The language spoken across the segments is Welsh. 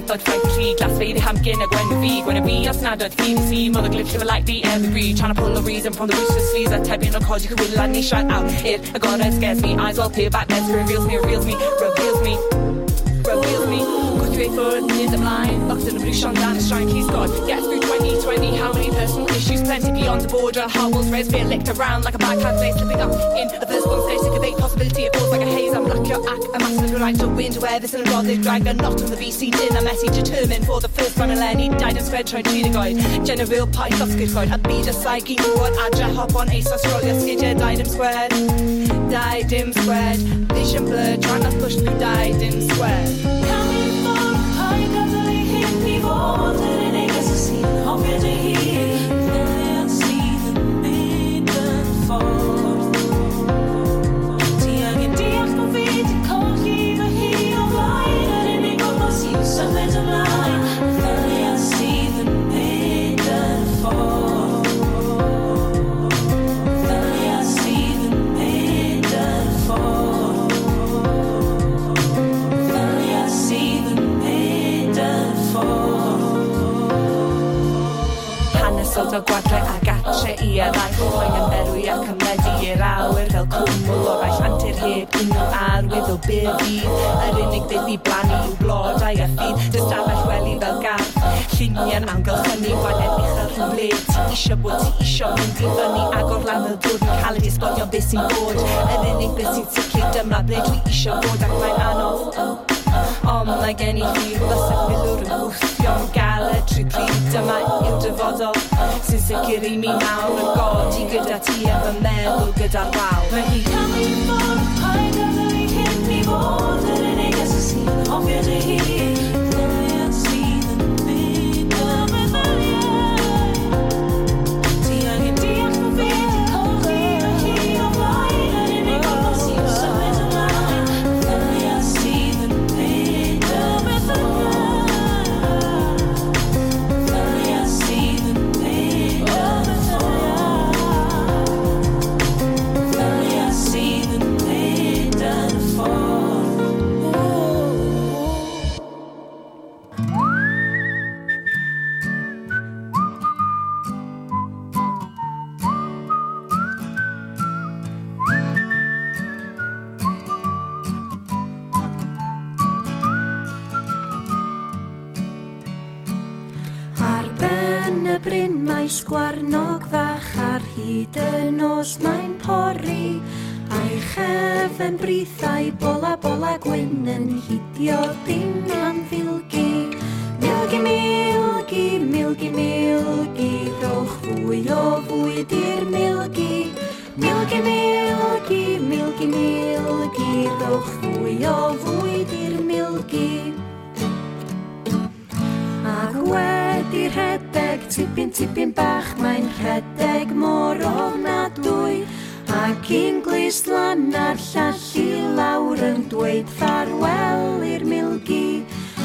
thought fight tree. Glass lady ham gin a gwen fi Gwen a fi os nad oedd fi'n si Mother glitch of a light the every Trying to pull a reason from the rooster's sleeves. A tebyg yn o codi cwyl Let me shut out. It a god that scares me. Eyes all tear back Nets reveals me, reveals me, reveals me Reveals me. Gwtw ei ffwrdd, nid ymlaen Locked yn y brwysion dan y straen Please God, get through 2020 How many personal issues? Plenty beyond the border. Howells, res, fear licked around Like a bad cat, slipping up in the one stage debate possibility it feels like a haze. I'm like your act a massive right to wind. Where this and rod they drag a knot on the VC din a message determined for the first run Lenny died and spread try to guide. General pie good a be just psyche what adra hop on ace Australia skid died him squared. Died him squared. Vision blurred trying to push through died him squared Oes gwarnog fach ar hyd y nos mae'n pori. A'i chef yn brithau bola bola gwyn yn hidio dim lan filgi. Milgi, milgi, milgi, milgi Rowch fwy o fwyd i'r milgi. Milgi, milgi, milgi, milgi Rowch fwy o fwyd i'r milgi. Ac wedi rhedeg tipyn, tipyn mae'n rhedeg mor ofnadwy ac un glislan a'r llall i lawr yn dweud ffarwel i'r milgi.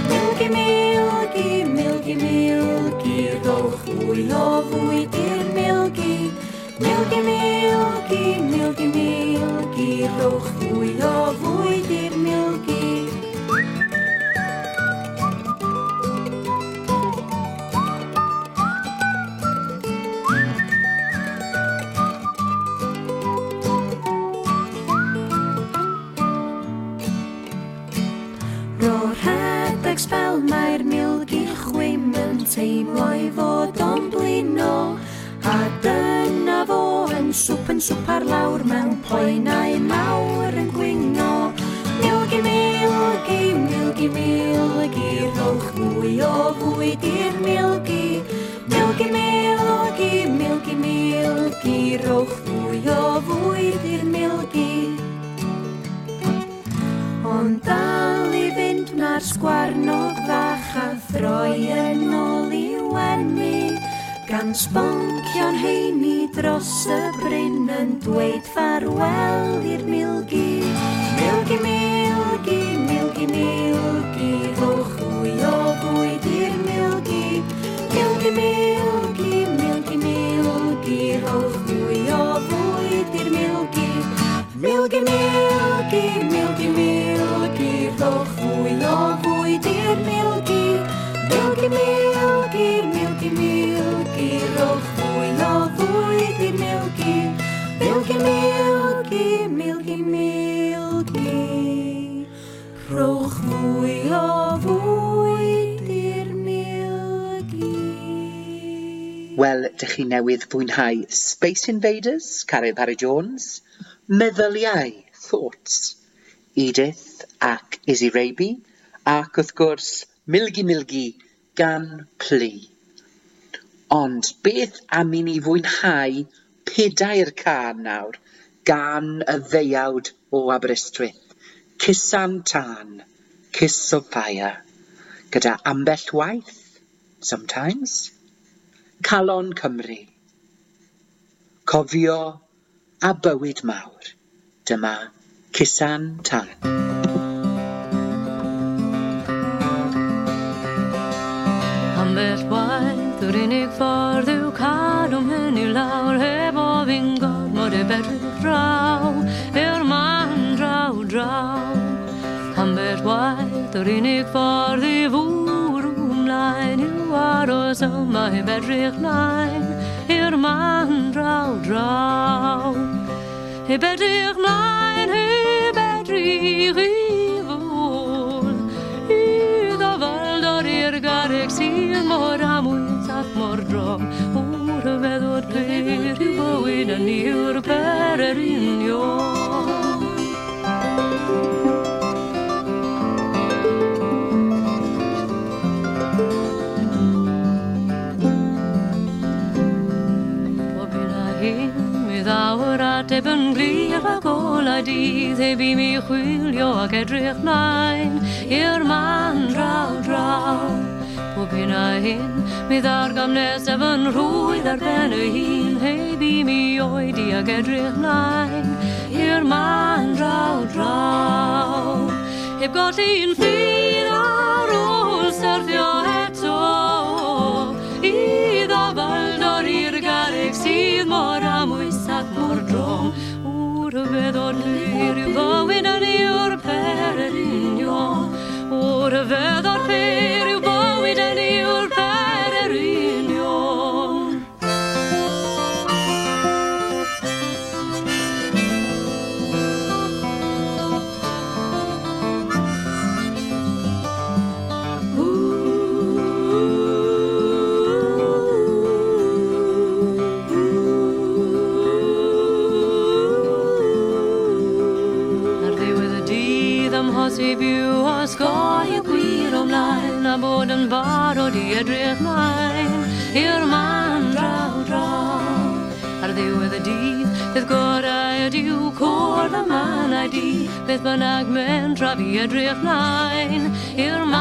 Milgi, milgi, milgi, milgi rowch fwy o fwyd i'r milgi. Milgi, milgi, milgi, milgi rowch fwy o fwyd Wel mae'r milgi chwym yn teimlo i fod o'n blino A dyna fo yn swp yn swp ar lawr mewn poenau mawr yn gwyno Milgi, milgi, milgi, milgi Rhowch fwy o fwyd i'r milgi Milgi, milgi, milgi, milgi Rhowch fwy o fwyd i'r milgi Ond dan na'r sgwarnog fach a throi yn ôl i wenu gan sboncio'n heini dros y bryn yn dweud farwel i'r milgi. Milgi, milgi, milgi, milgi, ddwch fwy o fwyd i'r milgi. Milgi, milgi, milgi, milgi, ddwch fwy o fwyd i'r milgi. Milgi, milgi, milgi, milgi, ddwch dir milgi, milgi, milgi, milgi, milgi, roch fwy o ddwy dir milgi, milgi, milgi, milgi, milgi, roch fwy o fwy dir milgi. Wel, dych chi newydd fwynhau Space Invaders, Carol Parry-Jones, Meddyliau, Thoughts, Edith ac Izzy Raby, ac wrth gwrs Milgi Milgi gan Pli. Ond beth am i ni fwynhau pedair can nawr gan y ddeuawd o Aberystwyth. Cysan tân, kiss of fire, gyda ambell waith, sometimes, calon Cymru. Cofio a bywyd mawr, dyma Cysan tân. landet wide Couldn't ik for du kar om hun i laur Heb av ingar må det bättre drau Er man drau drau Landet wide Couldn't ik for du vor om lein I var och somma i bättre klein Er man drau drau I bättre klein I bättre klein union Wr y meddwl rhyr yw bywyd yn i'r ber yr union. Bob un a hyn mi ddawr ateb yn glir ac ola dydd heb i mi chwilio ac edrych mlaen i'r man draw draw. Bob un a hyn Mi ddargam nesaf yn rhwydd ar ben y hun Heb i mi oed i ag edrych mlaen I'r man draw draw. Heb golli'n ffydd ar ôl syrthio eto I ddafaldor i'r garreg sydd mor amwys ac mor drom. Wr y feddod lir yw fywyd yn i'r per yr union Wr y feddod per i'r man draw draw. Ar ddiwedd y dydd, bydd gorau ydyw cwrdd y man ai di Beth bynnag mewn trafi edrych mlaen i'r man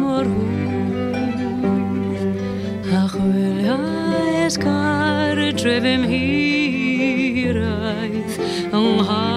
mor hwyr A chwyliau esgar drefym hiraeth yng Nghaer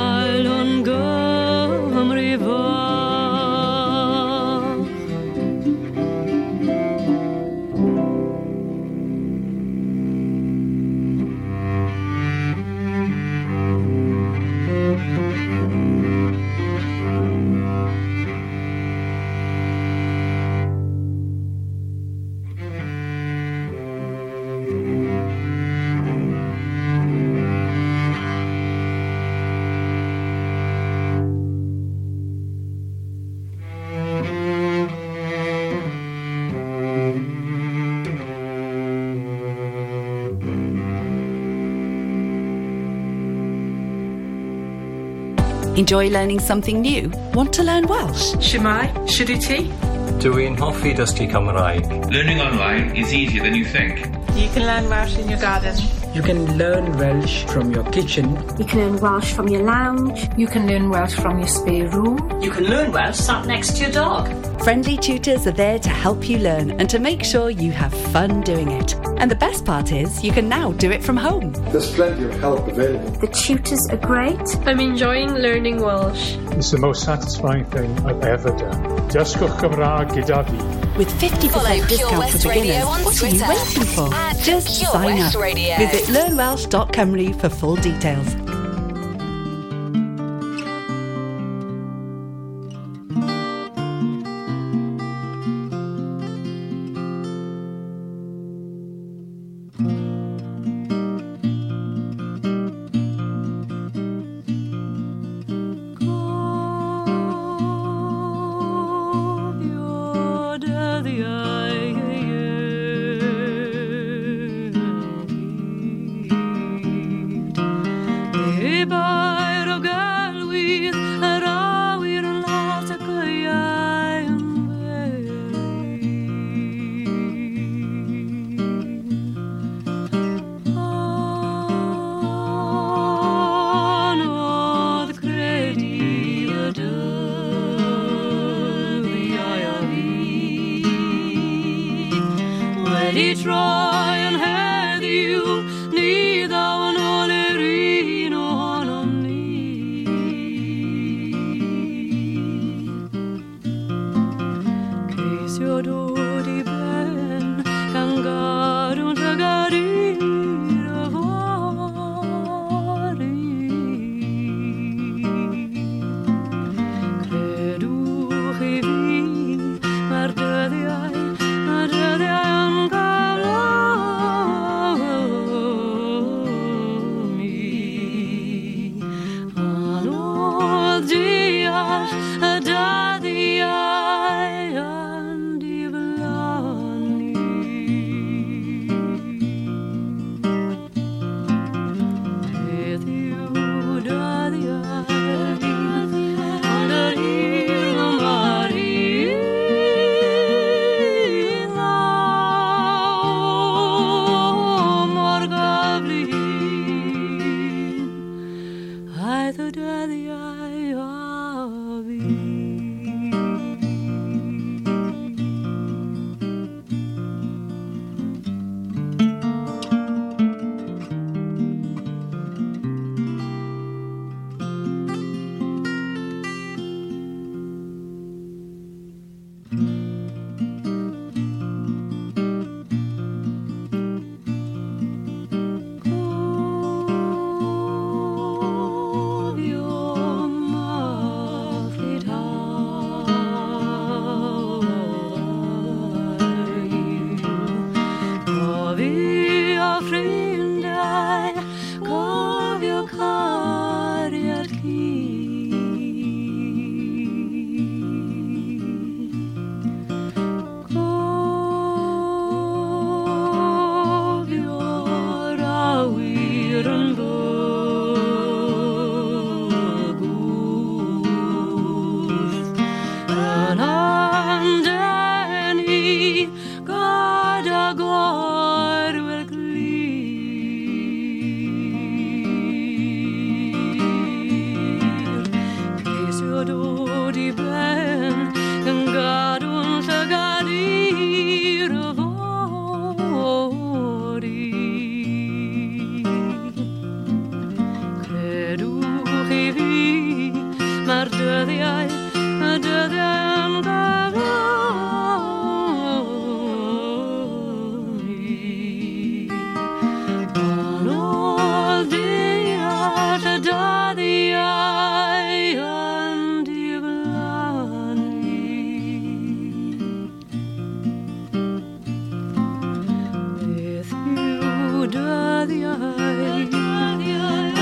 Enjoy learning something new? Want to learn Welsh? Shemai, Shuduti. Dwi'n hoffi dysgu Cymraeg. Learning online is easier than you think. You can learn Welsh in your garden. You can learn Welsh from your kitchen. You can learn Welsh from your lounge. You can learn Welsh from your spare room. You can learn Welsh sat next to your dog. Friendly tutors are there to help you learn and to make sure you have fun doing it. And the best part is, you can now do it from home. There's plenty of help available. The tutors are great. I'm enjoying learning Welsh. It's the most satisfying thing I've ever done. Dysgwch Cymraeg gyda fi. With 50% Follow discount for beginners, what are you waiting for? Just Pure sign West up. Radio. Visit learnwelsh.cymru for full details.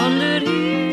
wondered if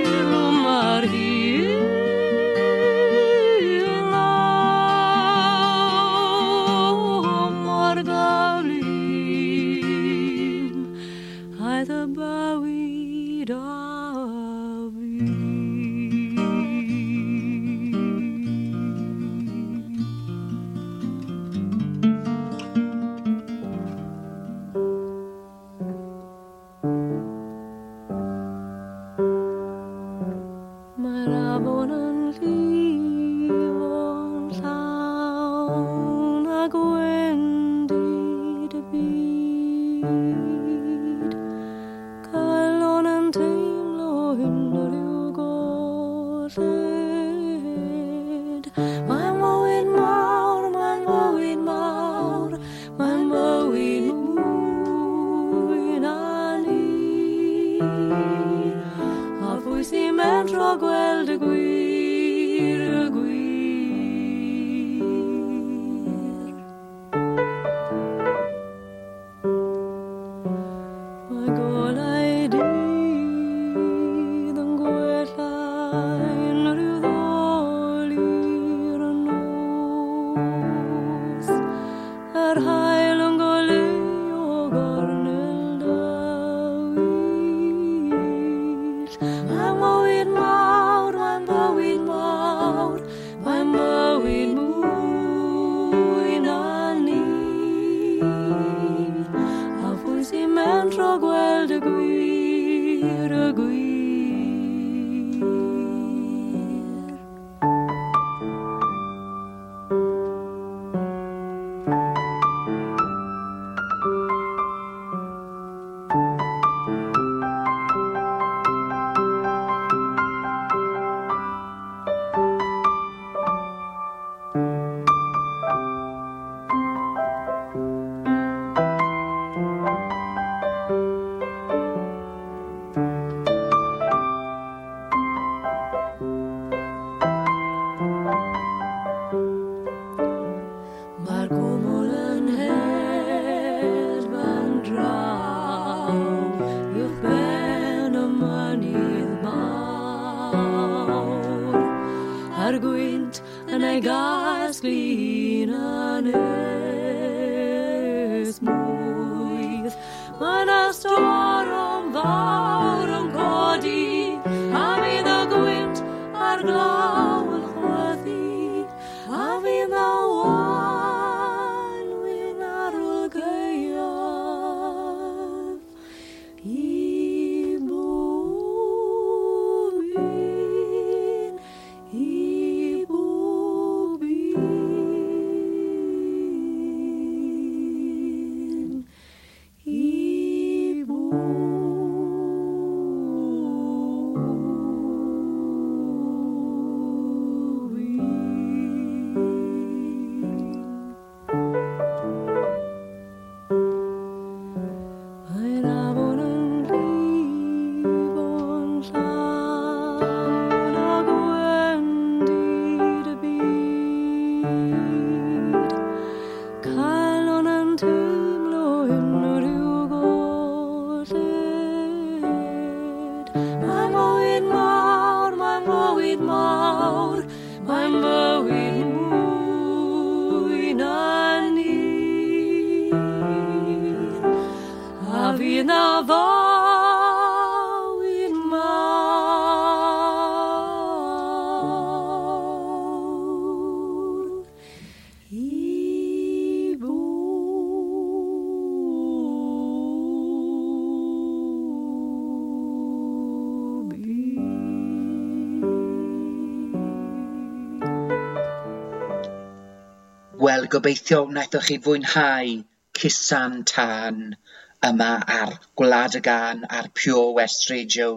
na fawin mawr i bob Wel gobeithio wnaethoch chi fwynhau Cusan Tân yma ar Gwlad y Gân ar Pure West Radio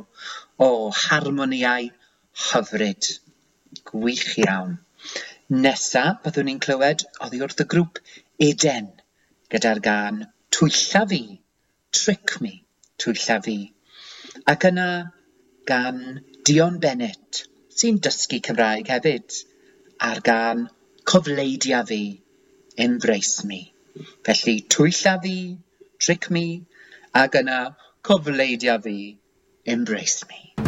o harmoniau hyfryd. Gwych iawn. Nesa byddwn ni'n clywed oddi wrth y grŵp Eden gyda'r gân Twylla Fi, Trick Me, Twylla Fi. Ac yna gan Dion Bennett sy'n dysgu Cymraeg hefyd a'r gan Cofleidia Fi, Embrace Me. Felly Twylla Fi, Trick me, ac yna cofleidia fi, Embrace me.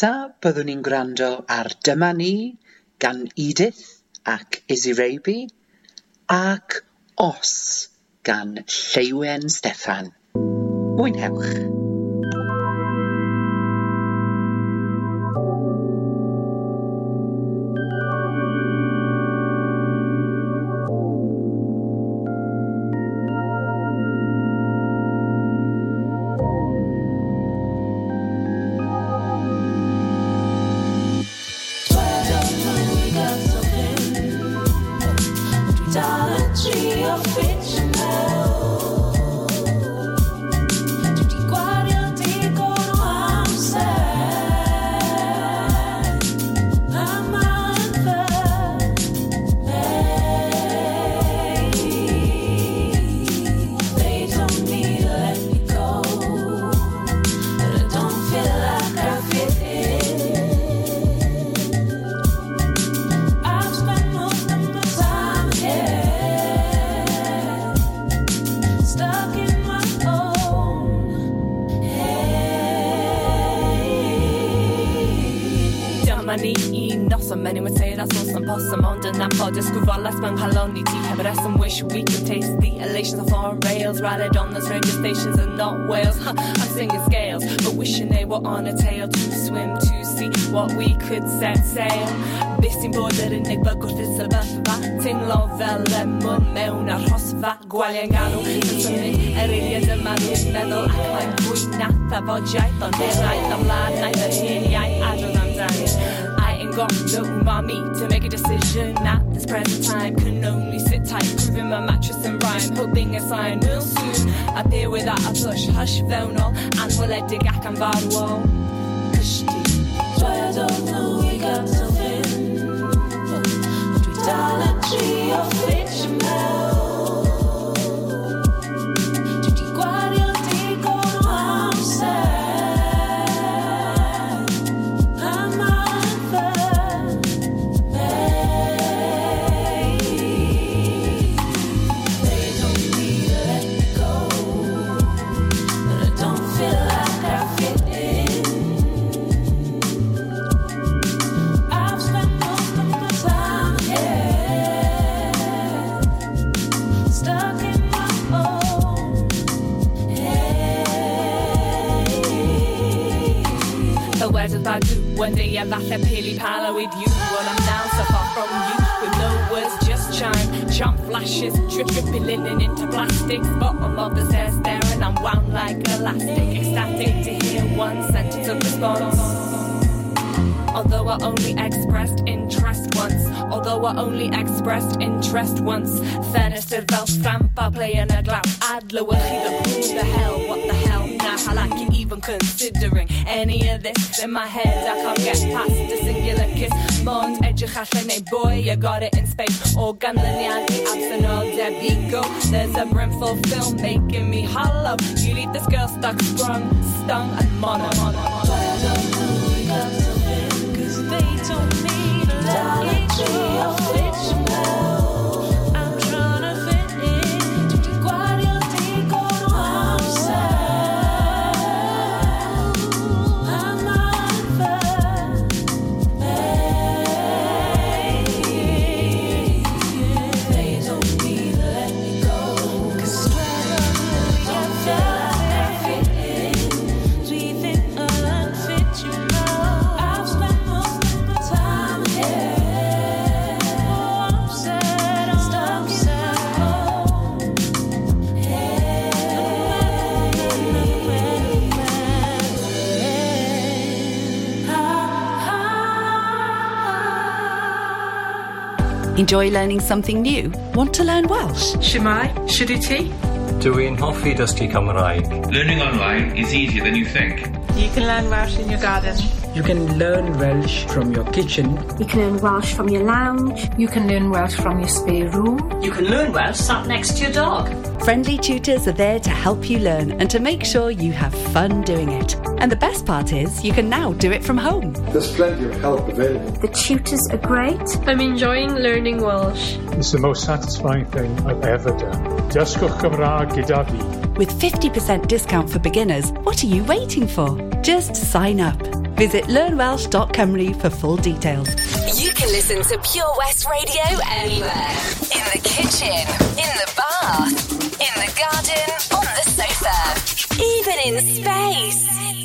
nesaf byddwn ni'n gwrando ar Dyma Ni gan Edith ac Izzy ac Os gan Lleuwen Steffan. Mwynhewch! Yr eiliad yma dwi'n meddwl Ac mae'n fwy na thafodiaeth Ond iau adrodd amdani I ain't got no mommy to make a decision at this present time can only sit tight proving my mattress and rhyme hoping a sign real soon appear without a push hush fewnol anweledig ac am farwol Cysdi I don't know we got something Dwi dal yn trio ffitio one day I laugh and pili pala with you. Well I'm now so far from you With no words just chime. Jump flashes Drip dripping linen into plastics. Bottom of the stairs there and I'm wound like elastic. Ecstatic to hear one sentence of response. Although I only expressed interest once. Although I only expressed interest once. Ffenestr fel stamp a play y glaw Adlywch chi the hell What the hell I like it even considering Any of this in my head. I can't get past the singular kiss. Mond neu boy You got it in space. O ganlyniad i absynol debigo There's a brimful film making me hollow. You leave this girl stuck sprung Stung and mono. mono Cause Enjoy learning something new? Want to learn Welsh? Shemai, Shuduti. Dwi'n hoffi dysgu Cymraeg. Learning online is easier than you think. You can learn Welsh in your garden. You can learn Welsh from your kitchen. You can learn Welsh from your lounge. You can learn Welsh from your spare room. You can learn Welsh sat next to your dog. Friendly tutors are there to help you learn and to make sure you have fun doing it. And the best part is, you can now do it from home. There's plenty of help available. The tutors are great. I'm enjoying learning Welsh. It's the most satisfying thing I've ever done. Dysgwch Cymraeg gyda fi. With 50% discount for beginners, what are you waiting for? Just sign up. Visit learnwelsh.com for full details. You can listen to Pure West Radio anywhere. In the kitchen, in the bath, in the garden, on the sofa, even in space.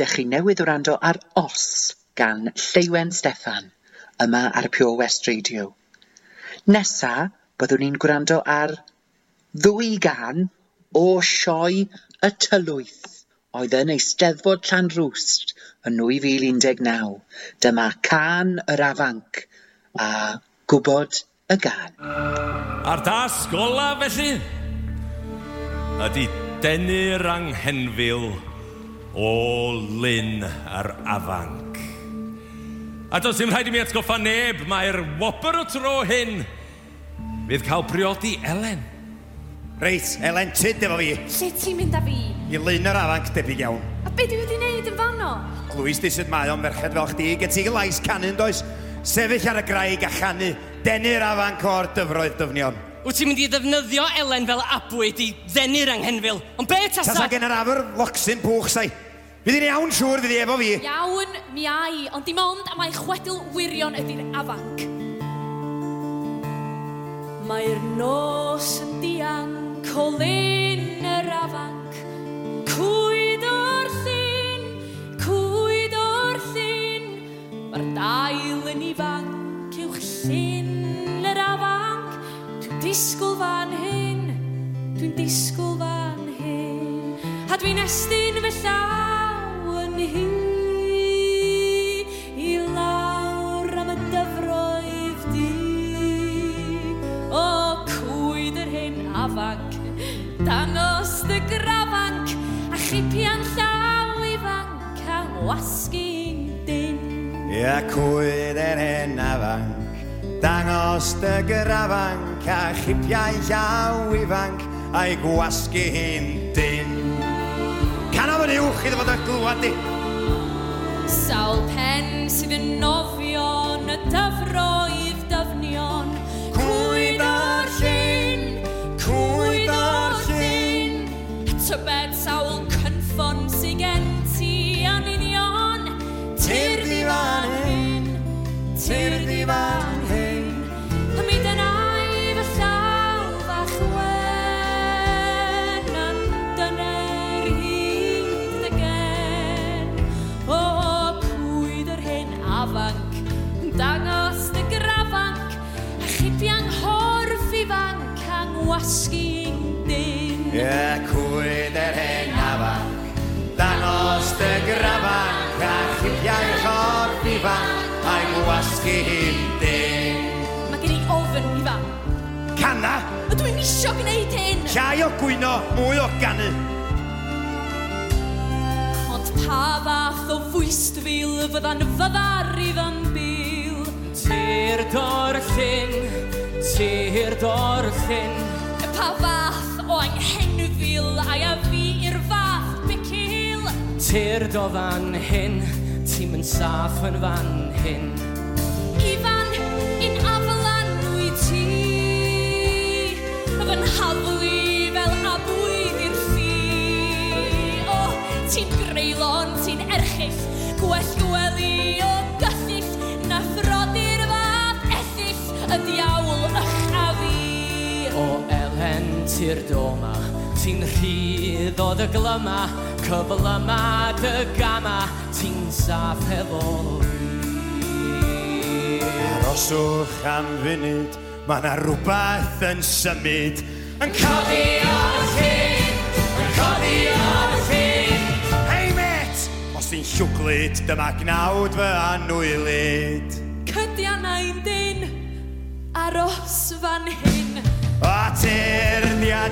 ydych chi newydd wrando ar Os gan Lleiwen Steffan yma ar Pure West Radio. Nesa, byddwn ni'n gwrando ar ddwy gan o sioe y tylwyth oedd yn Eisteddfod Llanrwst yn 2019. Dyma can yr afanc a gwybod y gan. A'r dasg ola felly ydy denu'r anghenfil o lyn ar afanc. A does dim rhaid i mi atgoffa neb, mae'r wopr o tro hyn fydd cael priodi Elen. Reit, Elen, tyd efo fi. Lle ti'n mynd â fi? I lyn yr afanc debyg iawn. A be dwi wedi wneud yn fanno? Glwys di sydd mae o'n merched fel chdi, gen ti lais canu'n does? Sefyll ar y graig a chanu, denu'r afanc o'r dyfroedd dyfnion. Wyt ti'n mynd i ddefnyddio Elen fel abwyd i ddenu'r anghenfil. Ond be tasa? Tasa gen yr afr locsyn pwch sai. Fydd hi'n iawn siŵr fydd hi efo fi. Iawn, mi ai, ond dim ond am ei chwedl wirion ydy'r afanc. Mae'r nos yn dian, colyn yr afanc. Cwyd o'r llun, cwyd o'r llun, mae'r dail yn ifanc. disgwyl fan hyn, dwi'n disgwyl fan hyn, a dwi'n estyn fy llaw yn hi i lawr am y dyfroedd di. O, cwyd yr hyn afanc, dangos dy grafanc, a chipian llaw ifanc, a wasgu'n dyn. Ia, cwyd yr hen afanc, Dangos dy gyrafan, a chipiau llaw ifanc a'i gwasgu hi'n dyn. Canaf yn uwch iddo fod y glwad di. Sawl pen sydd yn nofio yn y dyfroedd dyfnion, cwyd o'r llun. wasgu un deg. Mae gen i ofyn i fan. Canna. A dwi'n isio gwneud hyn. Llai o gwyno, mwy o ganu. Ond pa fath o fwyst fil fydda'n fyddar i fan bil. Tir dorllyn, tir dorllyn. Pa fath o anghenfil a'i a fi i'r fath bicil? Tir do fan hyn, ti'n mynd saff yn fan hyn. haflu fel abwyd i'r ffi. O, oh, ti'n greulon, ti'n erchill, gwell gwely o gyllill, na phrodyr fath ethill, y diawl ych a fi. O, elen ti'r doma, ti'n rhydd o dy glyma, cyflyma dy gama, ti'n saff hefo Aroswch am funud, mae yna rhywbeth yn symud yn codi ar y ffin, yn codi ar y ffin. Hei met, os ti'n llwglyd, dyma gnawd fy anwylyd. Cydiannau'n dyn, aros fan hyn. A tir, ni a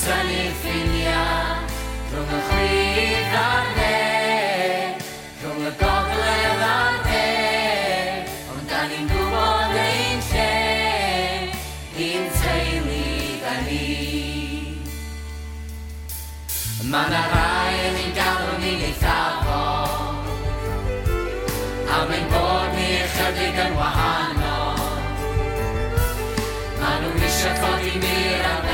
gyntaf ni ffiniau Rhwng y chwith a'r ne Rhwng y gogledd a'r de Ond da ni'n gwybod ein lle Un teulu da ni. Mae na rai yn ein galw ni'n eithafol A mae'n bod ni ychydig yn wahanol. Mae nhw'n eisiau codi mir am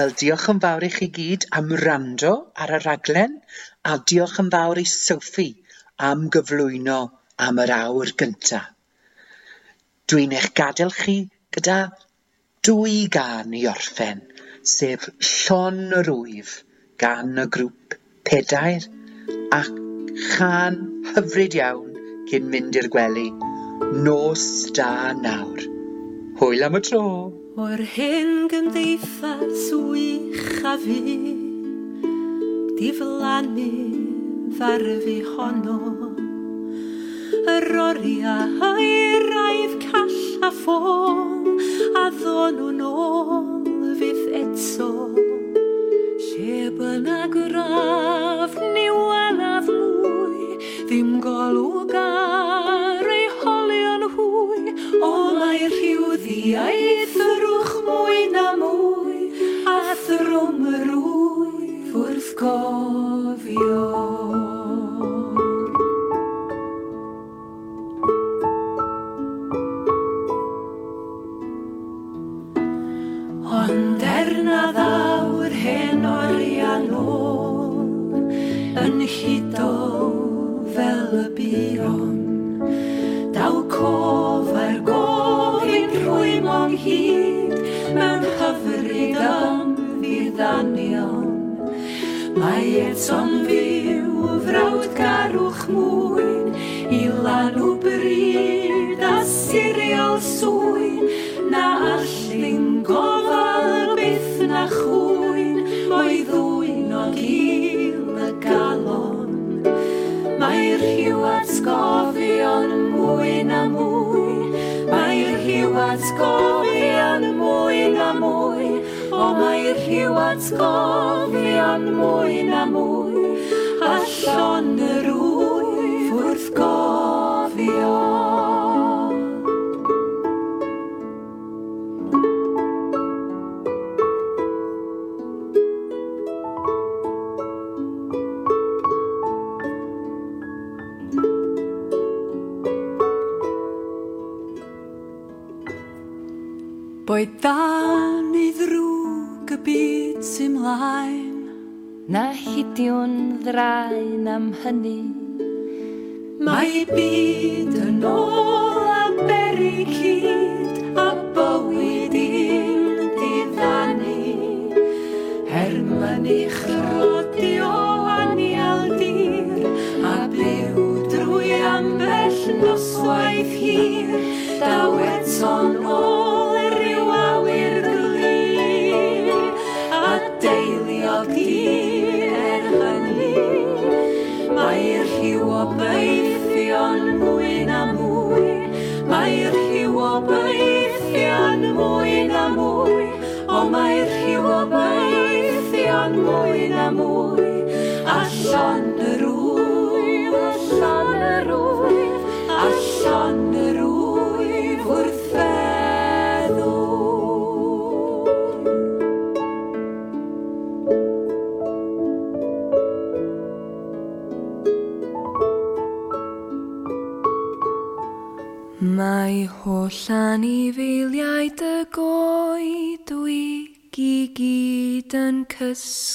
Wel diolch yn fawr i chi gyd am rando ar y raglen a diolch yn fawr i Sophie am gyflwyno am yr awr gynta. Dwi'n eich gadael chi gyda dwy gan i orffen, sef Llon yr Wyf gan y grŵp Pedair a chan hyfryd iawn cyn mynd i'r gwely Nos da nawr. Hwyl am y tro! o'r hen gymdeithas wych a fi di flannu farfi honno. Yr oriau a'i raif call a ffôn a ddon nhw'n ôl fydd eto. Lle bynnag rhaid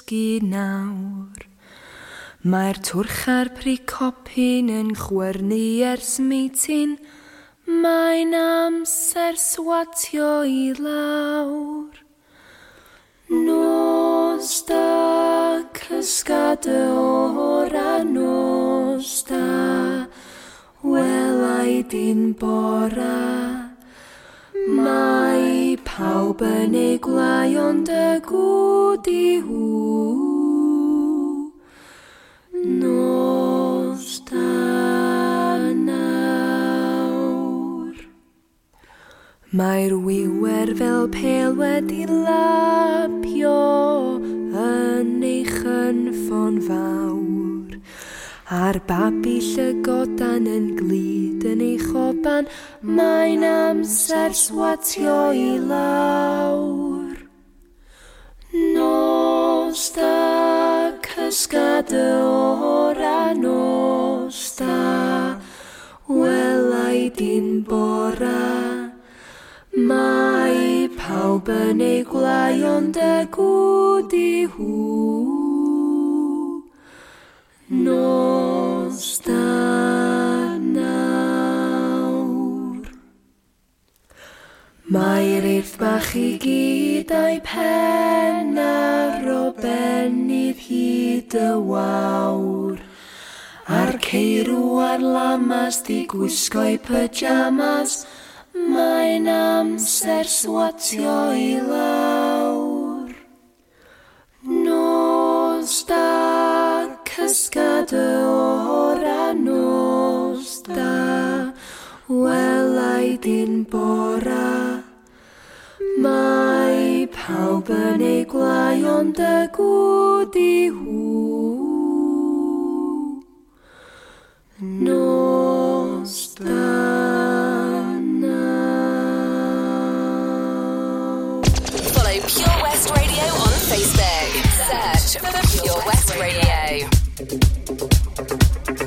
dysgu nawr. Mae'r twrch a'r pricopin yn chwernu ers meitin, mae'n amser swatio i lawr. Nos da, cysgad y ora nos da, welai di'n bora. Mae pawb yn ei glai ond y gwd i hw. Nos da nawr. Mae'r wiwer fel pel wedi lapio yn ei chynffon fawr. A'r babi llygodan yn glid yn ei choban, mae'n amser swatio i lawr. Nos da cysgad y ora nos da, welai di'n bora. Mae pawb yn ei gwlai ond y gwdi hwr nos da nawr. Mae'r eirth bach i gyd a'i pen ar o benydd hyd y wawr. A'r ceirw a'r lamas di gwisgo'i pyjamas, mae'n amser swatio i lawr. pescate ora nostra, welai di'n bora. Mae pawb yn ei gwlau ond y gwd i hw. Nostra now. Follow Pure West Radio on Facebook. Search for Pure West Radio. thank you